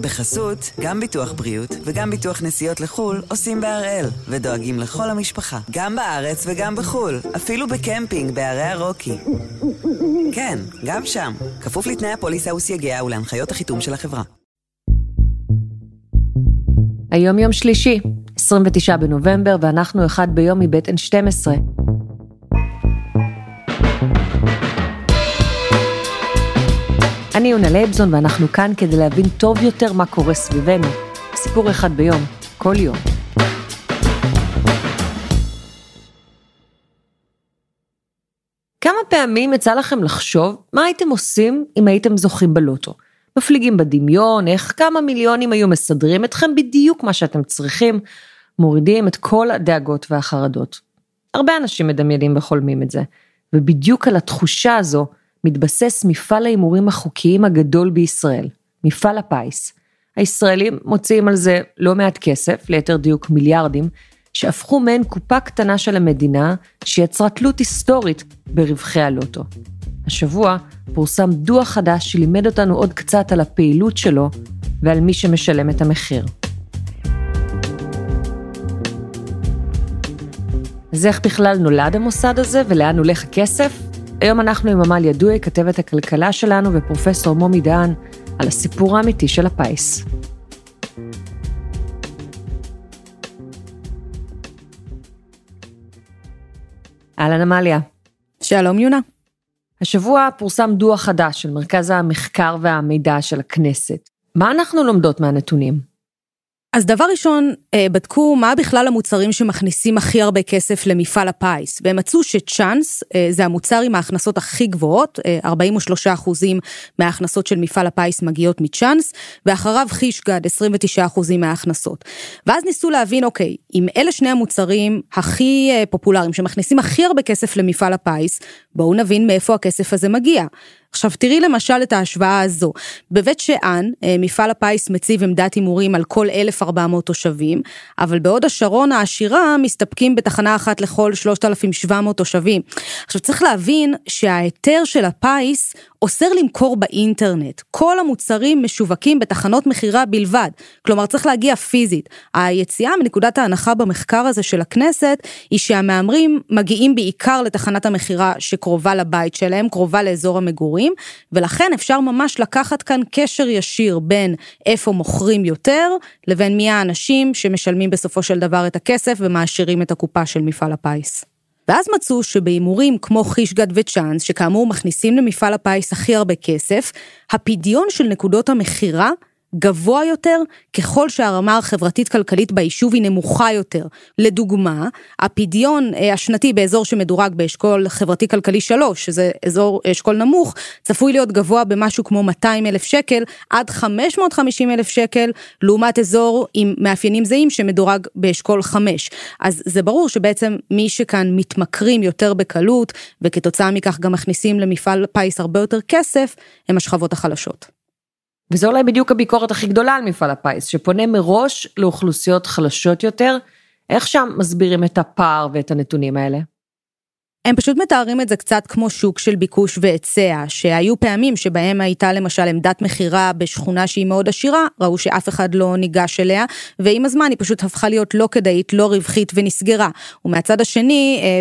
בחסות, גם ביטוח בריאות וגם ביטוח נסיעות לחו"ל עושים בהראל, ודואגים לכל המשפחה, גם בארץ וגם בחו"ל, אפילו בקמפינג בערי הרוקי. כן, גם שם, כפוף לתנאי הפוליסה וסייגיה ולהנחיות החיתום של החברה. היום יום שלישי, 29 בנובמבר, ואנחנו אחד ביום מבית N12. אני יונה לייבזון ואנחנו כאן כדי להבין טוב יותר מה קורה סביבנו. סיפור אחד ביום, כל יום. כמה פעמים יצא לכם לחשוב מה הייתם עושים אם הייתם זוכים בלוטו? מפליגים בדמיון, איך כמה מיליונים היו מסדרים אתכם בדיוק מה שאתם צריכים, מורידים את כל הדאגות והחרדות. הרבה אנשים מדמיינים וחולמים את זה, ובדיוק על התחושה הזו מתבסס מפעל ההימורים החוקיים הגדול בישראל, מפעל הפיס. הישראלים מוציאים על זה לא מעט כסף, ליתר דיוק מיליארדים, שהפכו מעין קופה קטנה של המדינה, שיצרה תלות היסטורית ברווחי הלוטו. השבוע פורסם דוח חדש שלימד אותנו עוד קצת על הפעילות שלו ועל מי שמשלם את המחיר. אז איך בכלל נולד המוסד הזה ולאן הולך הכסף? היום אנחנו עם עמליה דואי, כתבת הכלכלה שלנו, ופרופסור מומי דהן, על הסיפור האמיתי של הפיס. אהלן עמליה. שלום יונה. השבוע פורסם דוח חדש של מרכז המחקר והמידע של הכנסת. מה אנחנו לומדות מהנתונים? אז דבר ראשון, אה, בדקו מה בכלל המוצרים שמכניסים הכי הרבה כסף למפעל הפיס, והם מצאו שצ'אנס אה, זה המוצר עם ההכנסות הכי גבוהות, 43 אה, אחוזים מההכנסות של מפעל הפיס מגיעות מצ'אנס, ואחריו חישגד, 29 אחוזים מההכנסות. ואז ניסו להבין, אוקיי, אם אלה שני המוצרים הכי פופולריים, שמכניסים הכי הרבה כסף למפעל הפיס, בואו נבין מאיפה הכסף הזה מגיע. עכשיו תראי למשל את ההשוואה הזו. בבית שאן, אה, מפעל הפיס מציב עמדת הימורים על כל 1,400 תושבים, אבל בעוד השרון העשירה מסתפקים בתחנה אחת לכל 3,700 תושבים. עכשיו צריך להבין שההיתר של הפיס אוסר למכור באינטרנט. כל המוצרים משווקים בתחנות מכירה בלבד, כלומר צריך להגיע פיזית. היציאה מנקודת ההנחה במחקר הזה של הכנסת, היא שהמהמרים מגיעים בעיקר לתחנת המכירה שקרובה לבית שלהם, קרובה לאזור המגורים, ולכן אפשר ממש לקחת כאן קשר ישיר בין איפה מוכרים יותר, לבין מי האנשים שמשלמים בסופו של דבר את הכסף ומעשירים את הקופה של מפעל הפיס. ואז מצאו שבהימורים כמו חישגד וצ'אנס, שכאמור מכניסים למפעל הפיס הכי הרבה כסף, הפדיון של נקודות המכירה גבוה יותר ככל שהרמה החברתית-כלכלית ביישוב היא נמוכה יותר. לדוגמה, הפדיון אה, השנתי באזור שמדורג באשכול חברתי-כלכלי 3, שזה אזור אשכול נמוך, צפוי להיות גבוה במשהו כמו 200 אלף שקל עד 550 אלף שקל, לעומת אזור עם מאפיינים זהים שמדורג באשכול 5. אז זה ברור שבעצם מי שכאן מתמכרים יותר בקלות, וכתוצאה מכך גם מכניסים למפעל פיס הרבה יותר כסף, הם השכבות החלשות. וזה אולי בדיוק הביקורת הכי גדולה על מפעל הפיס, שפונה מראש לאוכלוסיות חלשות יותר. איך שם מסבירים את הפער ואת הנתונים האלה? הם פשוט מתארים את זה קצת כמו שוק של ביקוש והיצע, שהיו פעמים שבהם הייתה למשל עמדת מכירה בשכונה שהיא מאוד עשירה, ראו שאף אחד לא ניגש אליה, ועם הזמן היא פשוט הפכה להיות לא כדאית, לא רווחית ונסגרה. ומהצד השני, אה,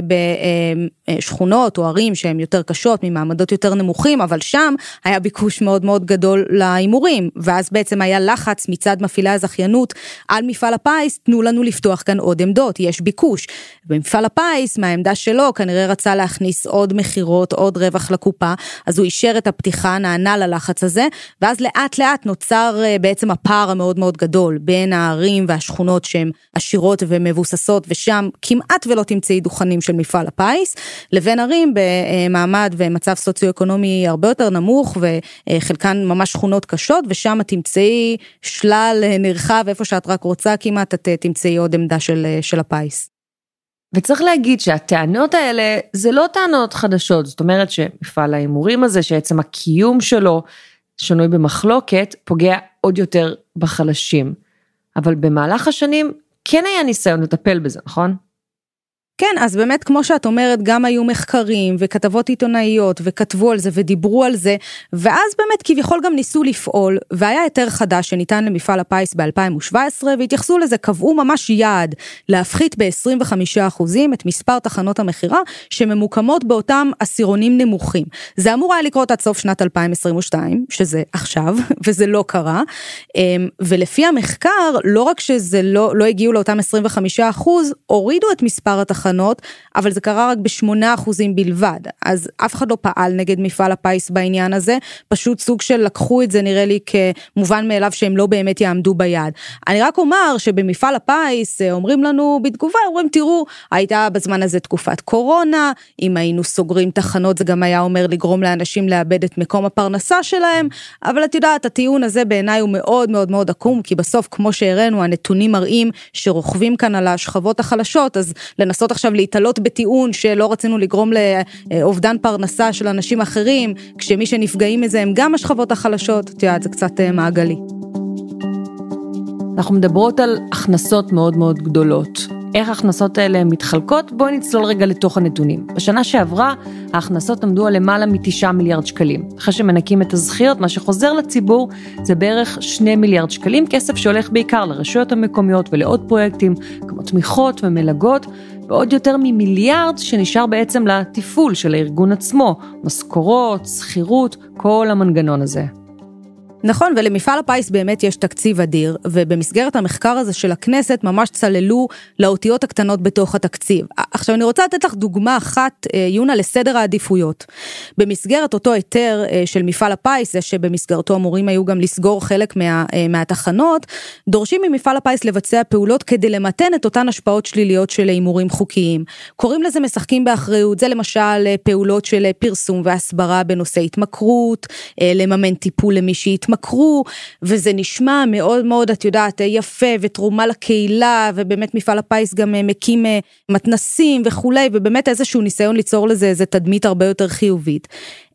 בשכונות או ערים שהן יותר קשות, ממעמדות יותר נמוכים, אבל שם היה ביקוש מאוד מאוד גדול להימורים, ואז בעצם היה לחץ מצד מפעילי הזכיינות על מפעל הפיס, תנו לנו לפתוח כאן עוד עמדות, יש ביקוש. במפעל הפיס, מהעמדה שלו, כנראה רצה להכניס עוד מכירות, עוד רווח לקופה, אז הוא אישר את הפתיחה, נענה ללחץ הזה, ואז לאט לאט נוצר אה, בעצם הפער המאוד מאוד גדול בין הערים והשכונות שהן עשירות ומבוססות, ושם כמעט ולא תמצאי דוכנים של מפעל הפיס, לבין ערים במעמד ומצב סוציו-אקונומי הרבה יותר נמוך, וחלקן ממש שכונות קשות, ושם תמצאי שלל אה, נרחב, איפה שאת רק רוצה כמעט, את אה, תמצאי עוד עמדה של, של הפיס. וצריך להגיד שהטענות האלה זה לא טענות חדשות, זאת אומרת שמפעל ההימורים הזה, שעצם הקיום שלו שנוי במחלוקת, פוגע עוד יותר בחלשים. אבל במהלך השנים כן היה ניסיון לטפל בזה, נכון? כן, אז באמת, כמו שאת אומרת, גם היו מחקרים וכתבות עיתונאיות וכתבו על זה ודיברו על זה, ואז באמת כביכול גם ניסו לפעול, והיה היתר חדש שניתן למפעל הפיס ב-2017, והתייחסו לזה, קבעו ממש יעד להפחית ב-25% את מספר תחנות המכירה שממוקמות באותם עשירונים נמוכים. זה אמור היה לקרות עד סוף שנת 2022, שזה עכשיו, וזה לא קרה, אמ, ולפי המחקר, לא רק שזה לא, לא הגיעו לאותם 25%, הורידו את מספר התחנות. תחנות, אבל זה קרה רק בשמונה אחוזים בלבד. אז אף אחד לא פעל נגד מפעל הפיס בעניין הזה, פשוט סוג של לקחו את זה נראה לי כמובן מאליו שהם לא באמת יעמדו ביעד. אני רק אומר שבמפעל הפיס אה, אומרים לנו בתגובה, אומרים תראו, הייתה בזמן הזה תקופת קורונה, אם היינו סוגרים תחנות זה גם היה אומר לגרום לאנשים לאבד את מקום הפרנסה שלהם, אבל את יודעת, הטיעון הזה בעיניי הוא מאוד מאוד מאוד עקום, כי בסוף כמו שהראינו הנתונים מראים שרוכבים כאן על השכבות החלשות, אז לנסות עכשיו להתעלות בטיעון שלא רצינו לגרום לאובדן פרנסה של אנשים אחרים, כשמי שנפגעים מזה הם גם השכבות החלשות, את יודעת, זה קצת אה, מעגלי. אנחנו מדברות על הכנסות מאוד מאוד גדולות. איך ההכנסות האלה מתחלקות? בואי נצלול רגע לתוך הנתונים. בשנה שעברה ההכנסות עמדו על למעלה מתשעה מיליארד שקלים. אחרי שמנקים את הזכיות, מה שחוזר לציבור זה בערך שני מיליארד שקלים, כסף שהולך בעיקר לרשויות המקומיות ולעוד פרויקטים כמו תמיכות ומלגות, ועוד יותר ממיליארד שנשאר בעצם לתפעול של הארגון עצמו, משכורות, שכירות, כל המנגנון הזה. נכון, ולמפעל הפיס באמת יש תקציב אדיר, ובמסגרת המחקר הזה של הכנסת ממש צללו לאותיות הקטנות בתוך התקציב. עכשיו אני רוצה לתת לך דוגמה אחת, אה, יונה, לסדר העדיפויות. במסגרת אותו היתר אה, של מפעל הפיס, זה שבמסגרתו אמורים היו גם לסגור חלק מה, אה, מהתחנות, דורשים ממפעל הפיס לבצע פעולות כדי למתן את אותן השפעות שליליות של הימורים חוקיים. קוראים לזה משחקים באחריות, זה למשל פעולות של פרסום והסברה בנושא התמכרות, לממן טיפול למי שהתמכרות. התמכרו, וזה נשמע מאוד מאוד, את יודעת, יפה, ותרומה לקהילה, ובאמת מפעל הפיס גם אה, מקים אה, מתנסים וכולי, ובאמת איזשהו ניסיון ליצור לזה איזה תדמית הרבה יותר חיובית.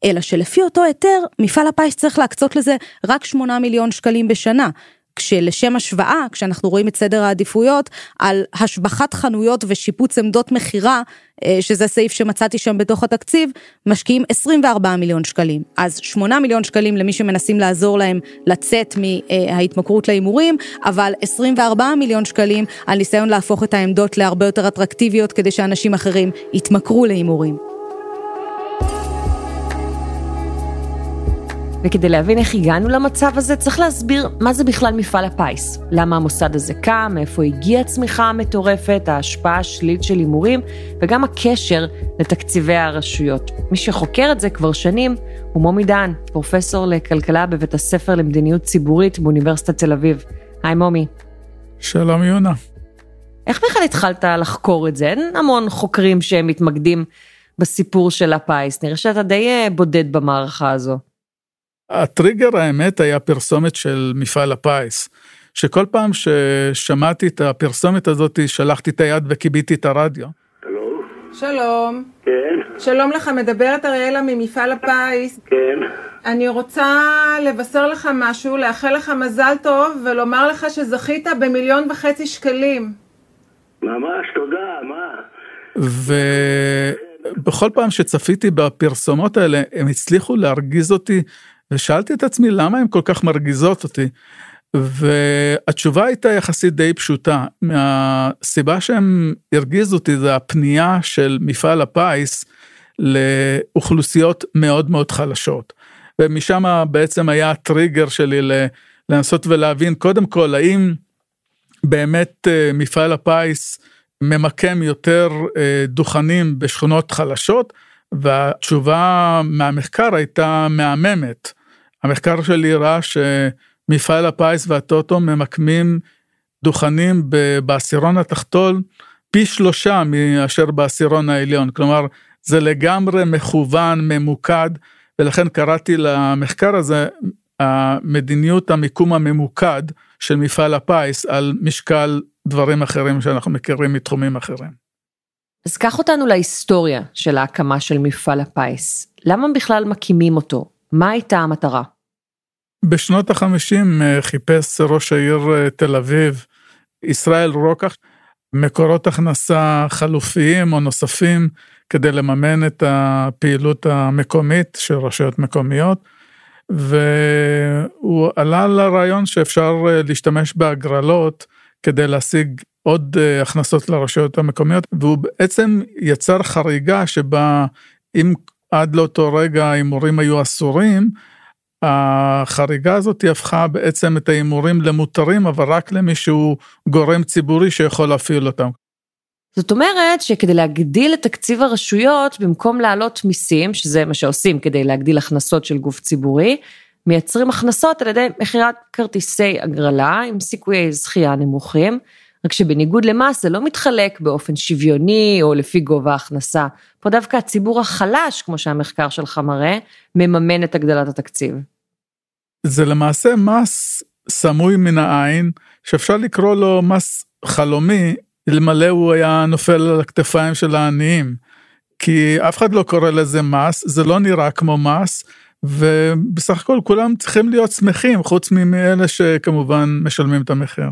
אלא שלפי אותו היתר, מפעל הפיס צריך להקצות לזה רק 8 מיליון שקלים בשנה. כשלשם השוואה, כשאנחנו רואים את סדר העדיפויות, על השבחת חנויות ושיפוץ עמדות מכירה, אה, שזה סעיף שמצאתי שם בתוך התקציב, משקיעים 24 מיליון שקלים. אז 8 מיליון שקלים למי שמנסים לעזור להם לצאת מההתמכרות להימורים, אבל 24 מיליון שקלים על ניסיון להפוך את העמדות להרבה יותר אטרקטיביות כדי שאנשים אחרים יתמכרו להימורים. וכדי להבין איך הגענו למצב הזה, צריך להסביר מה זה בכלל מפעל הפיס. למה המוסד הזה קם, מאיפה הגיעה הצמיחה המטורפת, ההשפעה השלילית של הימורים, וגם הקשר לתקציבי הרשויות. מי שחוקר את זה כבר שנים הוא מומי דן, פרופסור לכלכלה בבית הספר למדיניות ציבורית באוניברסיטת תל אביב. היי מומי. שלום יונה. איך בכלל התחלת לחקור את זה? אין המון חוקרים שמתמקדים בסיפור של הפיס, נראה שאתה די אה, בודד במערכה הזו. הטריגר האמת היה פרסומת של מפעל הפיס, שכל פעם ששמעתי את הפרסומת הזאת שלחתי את היד וכיביתי את הרדיו. שלום. כן. שלום לך, מדברת אריאלה ממפעל הפיס. כן. אני רוצה לבשר לך משהו, לאחל לך מזל טוב ולומר לך שזכית במיליון וחצי שקלים. ממש, תודה, מה? ובכל פעם שצפיתי בפרסומות האלה, הם הצליחו להרגיז אותי ושאלתי את עצמי למה הן כל כך מרגיזות אותי. והתשובה הייתה יחסית די פשוטה, מהסיבה שהם הרגיזו אותי זה הפנייה של מפעל הפיס לאוכלוסיות מאוד מאוד חלשות. ומשם בעצם היה הטריגר שלי לנסות ולהבין קודם כל האם באמת אה, מפעל הפיס ממקם יותר אה, דוכנים בשכונות חלשות והתשובה מהמחקר הייתה מהממת. המחקר שלי הראה שמפעל הפיס והטוטו ממקמים דוכנים בעשירון התחתון פי שלושה מאשר בעשירון העליון. כלומר, זה לגמרי מכוון, ממוקד, ולכן קראתי למחקר הזה המדיניות המיקום הממוקד של מפעל הפיס על משקל דברים אחרים שאנחנו מכירים מתחומים אחרים. אז קח אותנו להיסטוריה של ההקמה של מפעל הפיס. למה בכלל מקימים אותו? מה הייתה המטרה? בשנות החמישים אה, חיפש ראש העיר אה, תל אביב, ישראל רוקח, מקורות הכנסה חלופיים או נוספים כדי לממן את הפעילות המקומית של רשויות מקומיות. והוא עלה לרעיון שאפשר אה, להשתמש בהגרלות כדי להשיג עוד אה, הכנסות לרשויות המקומיות, והוא בעצם יצר חריגה שבה אם עד לאותו רגע ההימורים היו אסורים, החריגה הזאת הפכה בעצם את ההימורים למותרים, אבל רק למי שהוא גורם ציבורי שיכול להפעיל אותם. זאת אומרת שכדי להגדיל את תקציב הרשויות, במקום להעלות מיסים, שזה מה שעושים כדי להגדיל הכנסות של גוף ציבורי, מייצרים הכנסות על ידי מכירת כרטיסי הגרלה עם סיכויי זכייה נמוכים, רק שבניגוד למס זה לא מתחלק באופן שוויוני או לפי גובה ההכנסה. פה דווקא הציבור החלש, כמו שהמחקר שלך מראה, מממן את הגדלת התקציב. זה למעשה מס סמוי מן העין, שאפשר לקרוא לו מס חלומי, אלמלא הוא היה נופל על הכתפיים של העניים. כי אף אחד לא קורא לזה מס, זה לא נראה כמו מס, ובסך הכל כולם צריכים להיות שמחים, חוץ מאלה שכמובן משלמים את המחיר.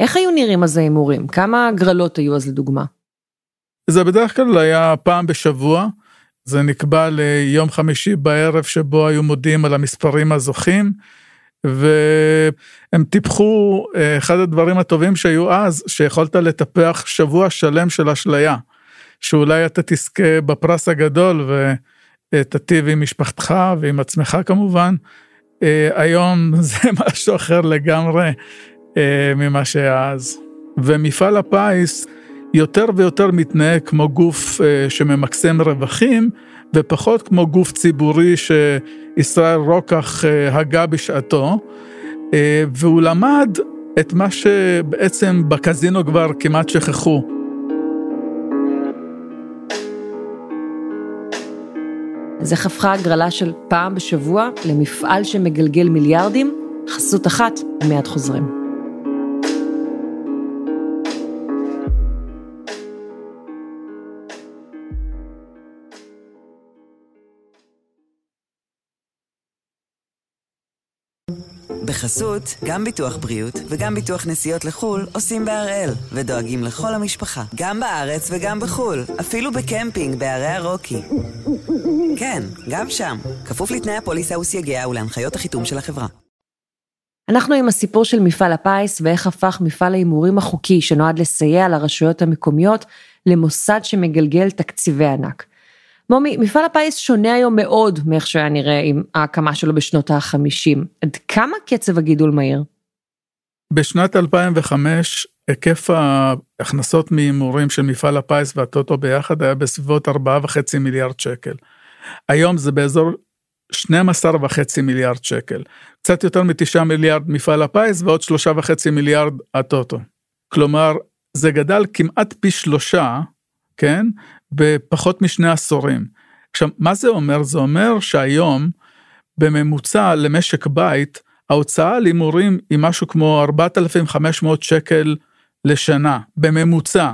איך היו נראים אז ההימורים? כמה הגרלות היו אז לדוגמה? זה בדרך כלל היה פעם בשבוע, זה נקבע ליום חמישי בערב שבו היו מודיעים על המספרים הזוכים, והם טיפחו, אה, אחד הדברים הטובים שהיו אז, שיכולת לטפח שבוע שלם של אשליה, שאולי אתה תזכה בפרס הגדול ותטיב עם משפחתך ועם עצמך כמובן. אה, היום זה משהו אחר לגמרי אה, ממה שהיה אז. ומפעל הפיס יותר ויותר מתנהג כמו גוף שממקסם רווחים, ופחות כמו גוף ציבורי שישראל רוקח אה, הגה בשעתו, אה, והוא למד את מה שבעצם בקזינו כבר כמעט שכחו. אז איך הפכה הגרלה של פעם בשבוע למפעל שמגלגל מיליארדים? חסות אחת, מיד חוזרים. בחסות, גם ביטוח בריאות וגם ביטוח נסיעות לחו"ל עושים בהראל, ודואגים לכל המשפחה, גם בארץ וגם בחו"ל, אפילו בקמפינג בערי הרוקי. כן, גם שם, כפוף לתנאי הפוליסה וסייגיה ולהנחיות החיתום של החברה. אנחנו עם הסיפור של מפעל הפיס ואיך הפך מפעל ההימורים החוקי שנועד לסייע לרשויות המקומיות למוסד שמגלגל תקציבי ענק. מומי, מפעל הפיס שונה היום מאוד מאיך שהיה נראה עם ההקמה שלו בשנות ה-50. עד כמה קצב הגידול מהיר? בשנת 2005 היקף ההכנסות מהימורים של מפעל הפיס והטוטו ביחד היה בסביבות 4.5 מיליארד שקל. היום זה באזור 12.5 מיליארד שקל. קצת יותר מ-9 מיליארד מפעל הפיס ועוד 3.5 מיליארד הטוטו. כלומר, זה גדל כמעט פי שלושה, כן? בפחות משני עשורים. עכשיו, מה זה אומר? זה אומר שהיום, בממוצע למשק בית, ההוצאה על הימורים היא משהו כמו 4,500 שקל לשנה, בממוצע.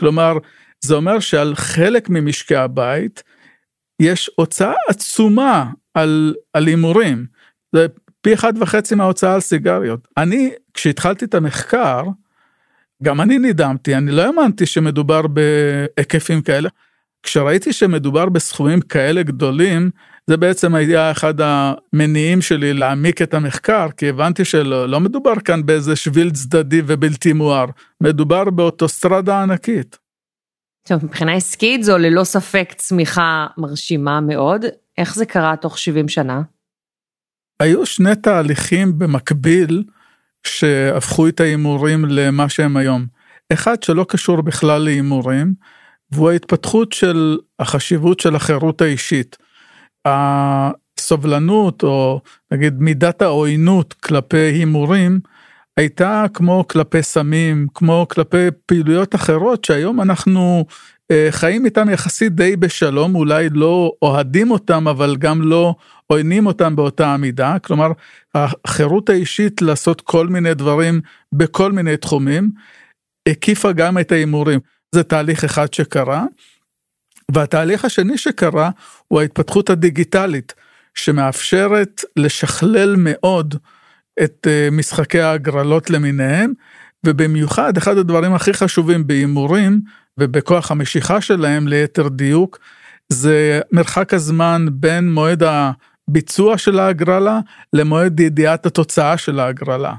כלומר, זה אומר שעל חלק ממשקי הבית, יש הוצאה עצומה על, הימורים. זה פי אחד וחצי מההוצאה על סיגריות. אני, כשהתחלתי את המחקר, גם אני נדהמתי, אני לא האמנתי שמדובר בהיקפים כאלה. כשראיתי שמדובר בסכומים כאלה גדולים, זה בעצם היה אחד המניעים שלי להעמיק את המחקר, כי הבנתי שלא לא מדובר כאן באיזה שביל צדדי ובלתי מואר, מדובר באוטוסטרדה ענקית. טוב, מבחינה עסקית זו ללא ספק צמיחה מרשימה מאוד. איך זה קרה תוך 70 שנה? היו שני תהליכים במקביל שהפכו את ההימורים למה שהם היום. אחד שלא קשור בכלל להימורים, והוא ההתפתחות של החשיבות של החירות האישית. הסובלנות או נגיד מידת העוינות כלפי הימורים הייתה כמו כלפי סמים, כמו כלפי פעילויות אחרות שהיום אנחנו אה, חיים איתם יחסית די בשלום, אולי לא אוהדים אותם אבל גם לא עוינים אותם באותה המידה, כלומר החירות האישית לעשות כל מיני דברים בכל מיני תחומים, הקיפה גם את ההימורים. זה תהליך אחד שקרה. והתהליך השני שקרה הוא ההתפתחות הדיגיטלית שמאפשרת לשכלל מאוד את אה, משחקי ההגרלות למיניהם ובמיוחד אחד הדברים הכי חשובים בהימורים ובכוח המשיכה שלהם ליתר דיוק, זה מרחק הזמן בין מועד הביצוע של ההגרלה למועד ידיעת התוצאה של ההגרלה.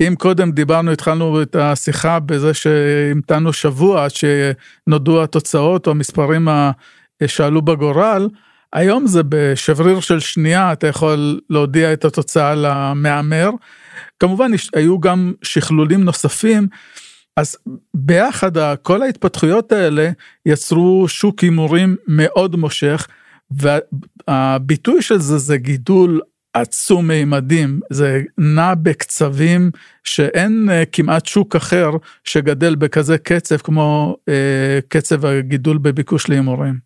אם קודם דיברנו, התחלנו את השיחה בזה שהמתנו שבוע עד שנודעו התוצאות או המספרים שעלו בגורל, היום זה בשבריר של שנייה אתה יכול להודיע את התוצאה למהמר. כמובן היו גם שכלולים נוספים, אז ביחד כל ההתפתחויות האלה יצרו שוק הימורים מאוד מושך, והביטוי של זה זה גידול עצום מימדים, זה נע בקצבים שאין uh, כמעט שוק אחר שגדל בכזה קצב כמו uh, קצב הגידול בביקוש להימורים.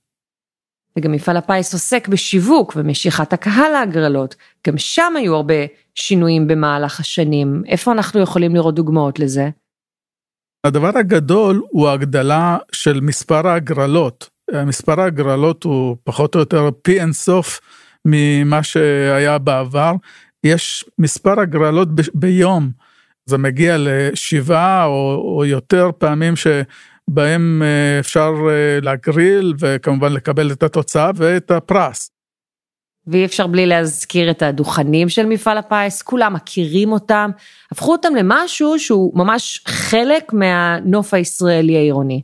וגם מפעל הפיס עוסק בשיווק ומשיכת הקהל להגרלות, גם שם היו הרבה שינויים במהלך השנים, איפה אנחנו יכולים לראות דוגמאות לזה? הדבר הגדול הוא הגדלה של מספר ההגרלות. מספר ההגרלות הוא פחות או יותר פי אינסוף ממה שהיה בעבר. יש מספר הגרלות ב- ביום, זה מגיע לשבעה או, או יותר פעמים שבהם אה, אפשר אה, להגריל וכמובן לקבל את התוצאה ואת הפרס. ואי אפשר בלי להזכיר את הדוכנים של מפעל הפיס, כולם מכירים אותם, הפכו אותם למשהו שהוא ממש חלק מהנוף הישראלי העירוני.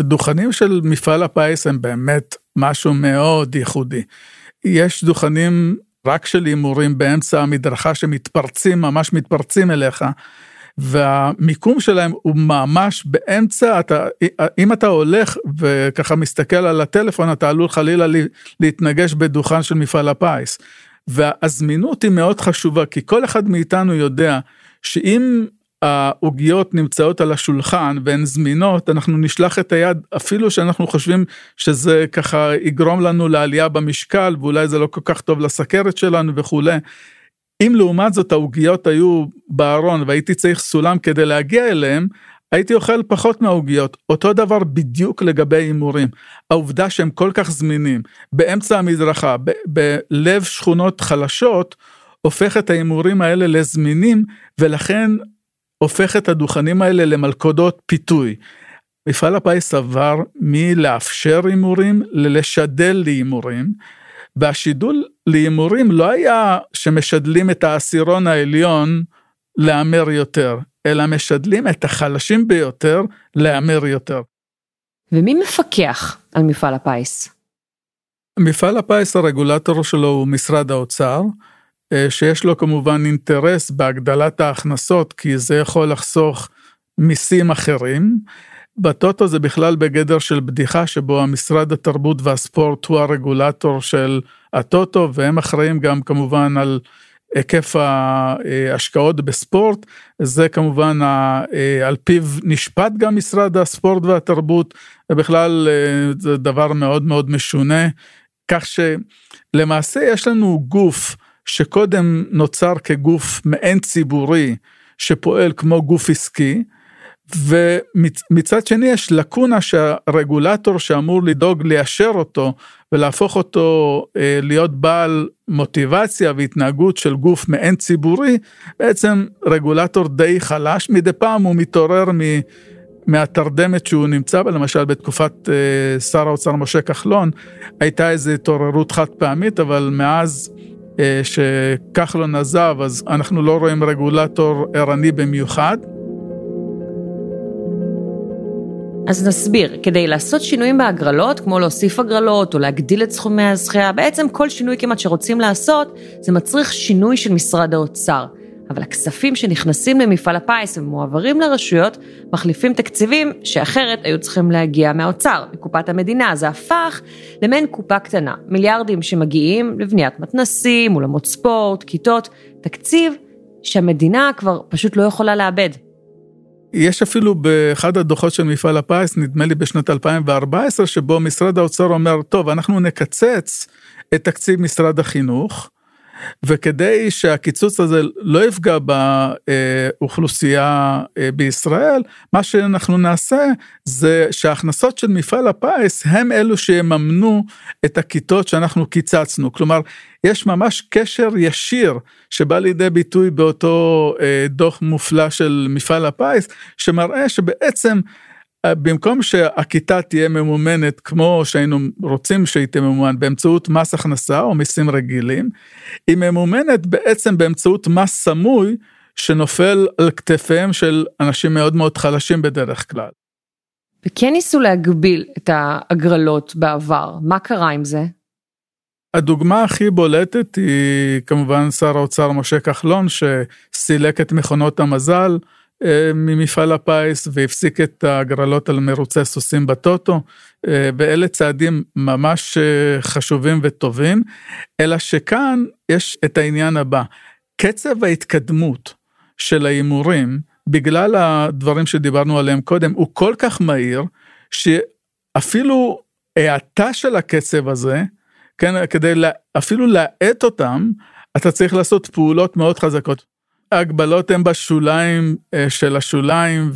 דוכנים של מפעל הפיס הם באמת משהו מאוד ייחודי. יש דוכנים רק של הימורים באמצע המדרכה שמתפרצים, ממש מתפרצים אליך, והמיקום שלהם הוא ממש באמצע, אתה, אם אתה הולך וככה מסתכל על הטלפון, אתה עלול חלילה להתנגש בדוכן של מפעל הפיס. והזמינות היא מאוד חשובה, כי כל אחד מאיתנו יודע שאם העוגיות נמצאות על השולחן והן זמינות, אנחנו נשלח את היד אפילו שאנחנו חושבים שזה ככה יגרום לנו לעלייה במשקל ואולי זה לא כל כך טוב לסכרת שלנו וכולי. אם לעומת זאת העוגיות היו בארון והייתי צריך סולם כדי להגיע אליהם, הייתי אוכל פחות מהעוגיות. אותו דבר בדיוק לגבי הימורים. העובדה שהם כל כך זמינים, באמצע המדרכה, בלב שכונות חלשות, הופך את ההימורים האלה לזמינים, ולכן הופך את הדוכנים האלה למלכודות פיתוי. מפעל הפיס עבר מלאפשר הימורים ללשדל להימורים. והשידול להימורים לא היה שמשדלים את העשירון העליון להמר יותר, אלא משדלים את החלשים ביותר להמר יותר. ומי מפקח על מפעל הפיס? מפעל הפיס הרגולטור שלו הוא משרד האוצר, שיש לו כמובן אינטרס בהגדלת ההכנסות, כי זה יכול לחסוך מיסים אחרים. בטוטו זה בכלל בגדר של בדיחה שבו המשרד התרבות והספורט הוא הרגולטור של הטוטו והם אחראים גם כמובן על היקף ההשקעות בספורט זה כמובן על פיו נשפט גם משרד הספורט והתרבות ובכלל אה, זה דבר מאוד מאוד משונה כך שלמעשה יש לנו גוף שקודם נוצר כגוף מעין ציבורי שפועל כמו גוף עסקי ומצד שני יש לקונה שהרגולטור שאמור לדאוג ליישר אותו ולהפוך אותו אה, להיות בעל מוטיבציה והתנהגות של גוף מעין ציבורי, בעצם רגולטור די חלש, מדי פעם הוא מתעורר מ... מהתרדמת שהוא נמצא בה, למשל בתקופת אה, שר האוצר משה כחלון, הייתה איזו התעוררות חד פעמית, אבל מאז שכחלון עזב, אז אנחנו לא רואים רגולטור ערני במיוחד. אז נסביר, כדי לעשות שינויים בהגרלות, כמו להוסיף הגרלות או להגדיל את סכומי הזכייה, בעצם כל שינוי כמעט שרוצים לעשות, זה מצריך שינוי של משרד האוצר. אבל הכספים שנכנסים למפעל הפיס ומועברים לרשויות, מחליפים תקציבים שאחרת היו צריכים להגיע מהאוצר, מקופת המדינה. זה הפך למעין קופה קטנה, מיליארדים שמגיעים לבניית מתנסים, אולמות ספורט, כיתות, תקציב שהמדינה כבר פשוט לא יכולה לאבד. יש אפילו באחד הדוחות של מפעל הפיס, נדמה לי בשנת 2014, שבו משרד האוצר אומר, טוב, אנחנו נקצץ את תקציב משרד החינוך, וכדי שהקיצוץ הזה לא יפגע באוכלוסייה אה, בישראל, מה שאנחנו נעשה זה שההכנסות של מפעל הפיס הם אלו שיממנו את הכיתות שאנחנו קיצצנו. כלומר, יש ממש קשר ישיר שבא לידי ביטוי באותו אה, דוח מופלא של מפעל הפיס, שמראה שבעצם במקום שהכיתה תהיה ממומנת כמו שהיינו רוצים שהיא תהיה ממומן באמצעות מס הכנסה או מיסים רגילים, היא ממומנת בעצם באמצעות מס סמוי שנופל על כתפיהם של אנשים מאוד מאוד חלשים בדרך כלל. וכן ניסו להגביל את ההגרלות בעבר, מה קרה עם זה? הדוגמה הכי בולטת היא כמובן שר האוצר משה כחלון שסילק את מכונות המזל. אה, ממפעל הפיס והפסיק את ההגרלות על מרוצי סוסים בטוטו, אה, ואלה צעדים ממש אה, חשובים וטובים, אלא שכאן יש את העניין הבא, קצב ההתקדמות של ההימורים, בגלל הדברים שדיברנו עליהם קודם, הוא כל כך מהיר, שאפילו האטה של הקצב הזה, כן, כדי לה, אפילו להאט אותם, אתה צריך לעשות פעולות מאוד חזקות. ההגבלות הן בשוליים אה, של השוליים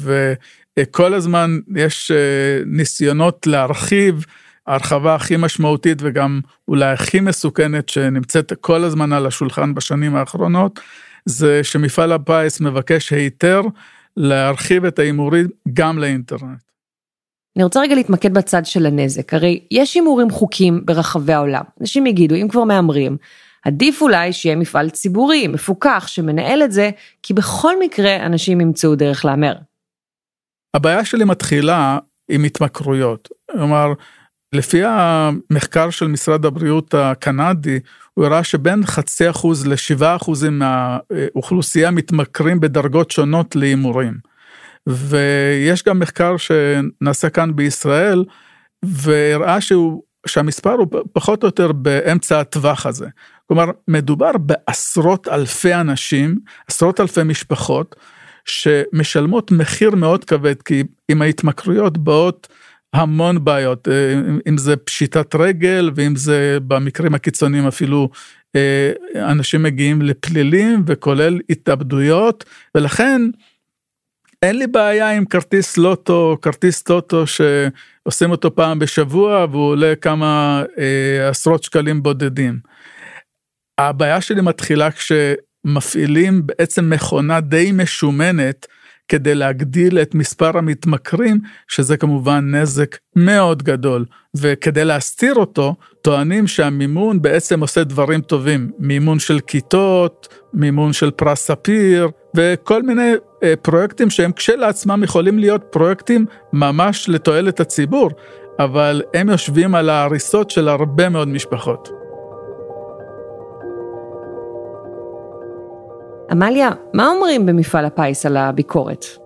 וכל הזמן יש אה, ניסיונות להרחיב. ההרחבה הכי משמעותית וגם אולי הכי מסוכנת שנמצאת כל הזמן על השולחן בשנים האחרונות זה שמפעל הפיס מבקש היתר להרחיב את ההימורים גם לאינטרנט. אני רוצה רגע להתמקד בצד של הנזק, הרי יש הימורים חוקיים ברחבי העולם. אנשים יגידו, אם כבר מהמרים, עדיף אולי שיהיה מפעל ציבורי, מפוקח, שמנהל את זה, כי בכל מקרה אנשים ימצאו דרך להמר. הבעיה שלי מתחילה עם התמכרויות. כלומר, לפי המחקר של משרד הבריאות הקנדי, הוא הראה שבין חצי אחוז לשבעה אחוזים מהאוכלוסייה מתמכרים בדרגות שונות להימורים. ויש גם מחקר שנעשה כאן בישראל, והראה שהוא, שהמספר הוא פחות או יותר באמצע הטווח הזה. כלומר, מדובר בעשרות אלפי אנשים, עשרות אלפי משפחות, שמשלמות מחיר מאוד כבד, כי עם ההתמכרויות באות המון בעיות, אה, אם זה פשיטת רגל, ואם זה במקרים הקיצוניים אפילו אה, אנשים מגיעים לפלילים, וכולל התאבדויות, ולכן אין לי בעיה עם כרטיס לוטו, כרטיס טוטו שעושים אותו פעם בשבוע והוא עולה כמה אה, עשרות שקלים בודדים. הבעיה שלי מתחילה כשמפעילים בעצם מכונה די משומנת כדי להגדיל את מספר המתמכרים, שזה כמובן נזק מאוד גדול. וכדי להסתיר אותו, טוענים שהמימון בעצם עושה דברים טובים. מימון של כיתות, מימון של פרס ספיר, וכל מיני אה, פרויקטים שהם כשלעצמם יכולים להיות פרויקטים ממש לתועלת הציבור, אבל הם יושבים על ההריסות של הרבה מאוד משפחות. עמליה, מה אומרים במפעל הפיס על הביקורת?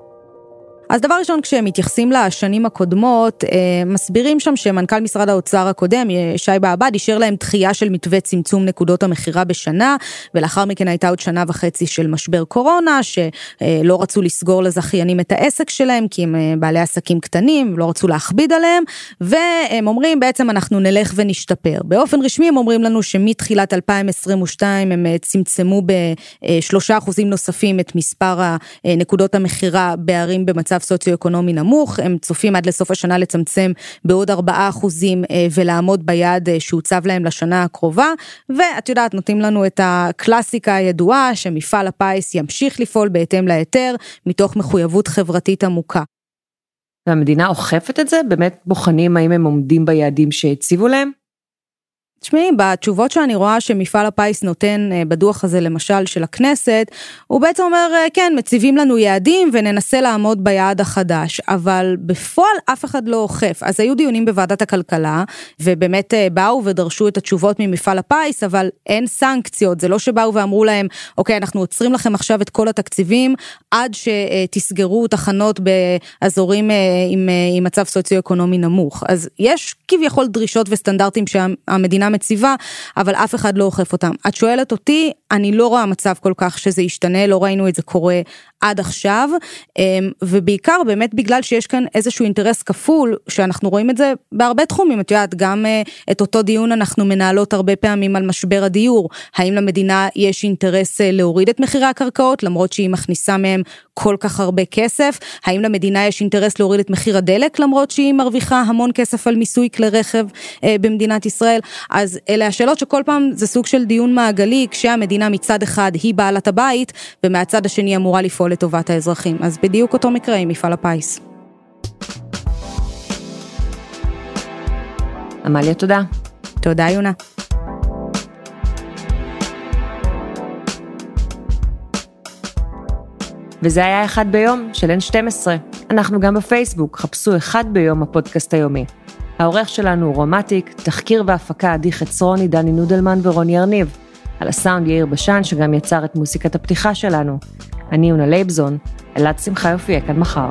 אז דבר ראשון, כשהם מתייחסים לשנים הקודמות, אה, מסבירים שם שמנכ"ל משרד האוצר הקודם, אה, שי בעבד, אישר להם דחייה של מתווה צמצום נקודות המכירה בשנה, ולאחר מכן הייתה עוד שנה וחצי של משבר קורונה, שלא רצו לסגור לזכיינים את העסק שלהם, כי הם אה, בעלי עסקים קטנים, לא רצו להכביד עליהם, והם אומרים בעצם אנחנו נלך ונשתפר. באופן רשמי הם אומרים לנו שמתחילת 2022 הם צמצמו בשלושה אחוזים נוספים את מספר נקודות המכירה בערים במצב מצב סוציו-אקונומי נמוך, הם צופים עד לסוף השנה לצמצם בעוד 4 אחוזים אה, ולעמוד ביעד אה, שהוצב להם לשנה הקרובה, ואת יודעת, נותנים לנו את הקלאסיקה הידועה שמפעל הפיס ימשיך לפעול בהתאם להיתר, מתוך מחויבות חברתית עמוקה. והמדינה אוכפת את זה? באמת בוחנים האם הם עומדים ביעדים שהציבו להם? תשמעי, בתשובות שאני רואה שמפעל הפיס נותן אה, בדוח הזה למשל של הכנסת, הוא בעצם אומר, אה, כן, מציבים לנו יעדים וננסה לעמוד ביעד החדש, אבל בפועל אף אחד לא אוכף. אז היו דיונים בוועדת הכלכלה, ובאמת אה, באו ודרשו את התשובות ממפעל הפיס, אבל אין סנקציות, זה לא שבאו ואמרו להם, אוקיי, אנחנו עוצרים לכם עכשיו את כל התקציבים, עד שתסגרו תחנות באזורים עם, עם מצב סוציו-אקונומי נמוך. אז יש כביכול דרישות וסטנדרטים שהמדינה שהמדינה מציבה, אבל אף אחד לא אוכף אותם. את שואלת אותי, אני לא רואה מצב כל כך שזה ישתנה, לא ראינו את זה קורה עד עכשיו, אמ, ובעיקר באמת בגלל שיש כאן איזשהו אינטרס כפול, שאנחנו רואים את זה בהרבה תחומים, את יודעת, גם אה, את אותו דיון אנחנו מנהלות הרבה פעמים על משבר הדיור, האם למדינה יש אינטרס אה, להוריד את מחירי הקרקעות, למרות שהיא מכניסה מהם כל כך הרבה כסף, האם למדינה יש אינטרס להוריד את מחיר הדלק, למרות שהיא מרוויחה המון כסף על מיסוי כלי רכב אה, במדינת ישראל, אז אלה השאלות שכל פעם זה סוג של דיון מעגלי, כשהמדינה מצד אחד היא בעלת הבית, ומהצד השני אמורה לפעול לטובת האזרחים. אז בדיוק אותו מקרה עם מפעל הפיס. עמליה, תודה. תודה, יונה. וזה היה אחד ביום של N12. אנחנו גם בפייסבוק, חפשו אחד ביום הפודקאסט היומי. העורך שלנו הוא רום אטיק, תחקיר והפקה עדי חצרוני, דני נודלמן ורוני ארניב. על הסאונד יאיר בשן, שגם יצר את מוסיקת הפתיחה שלנו. אני יונה לייבזון, אלעד שמחיוף יהיה כאן מחר.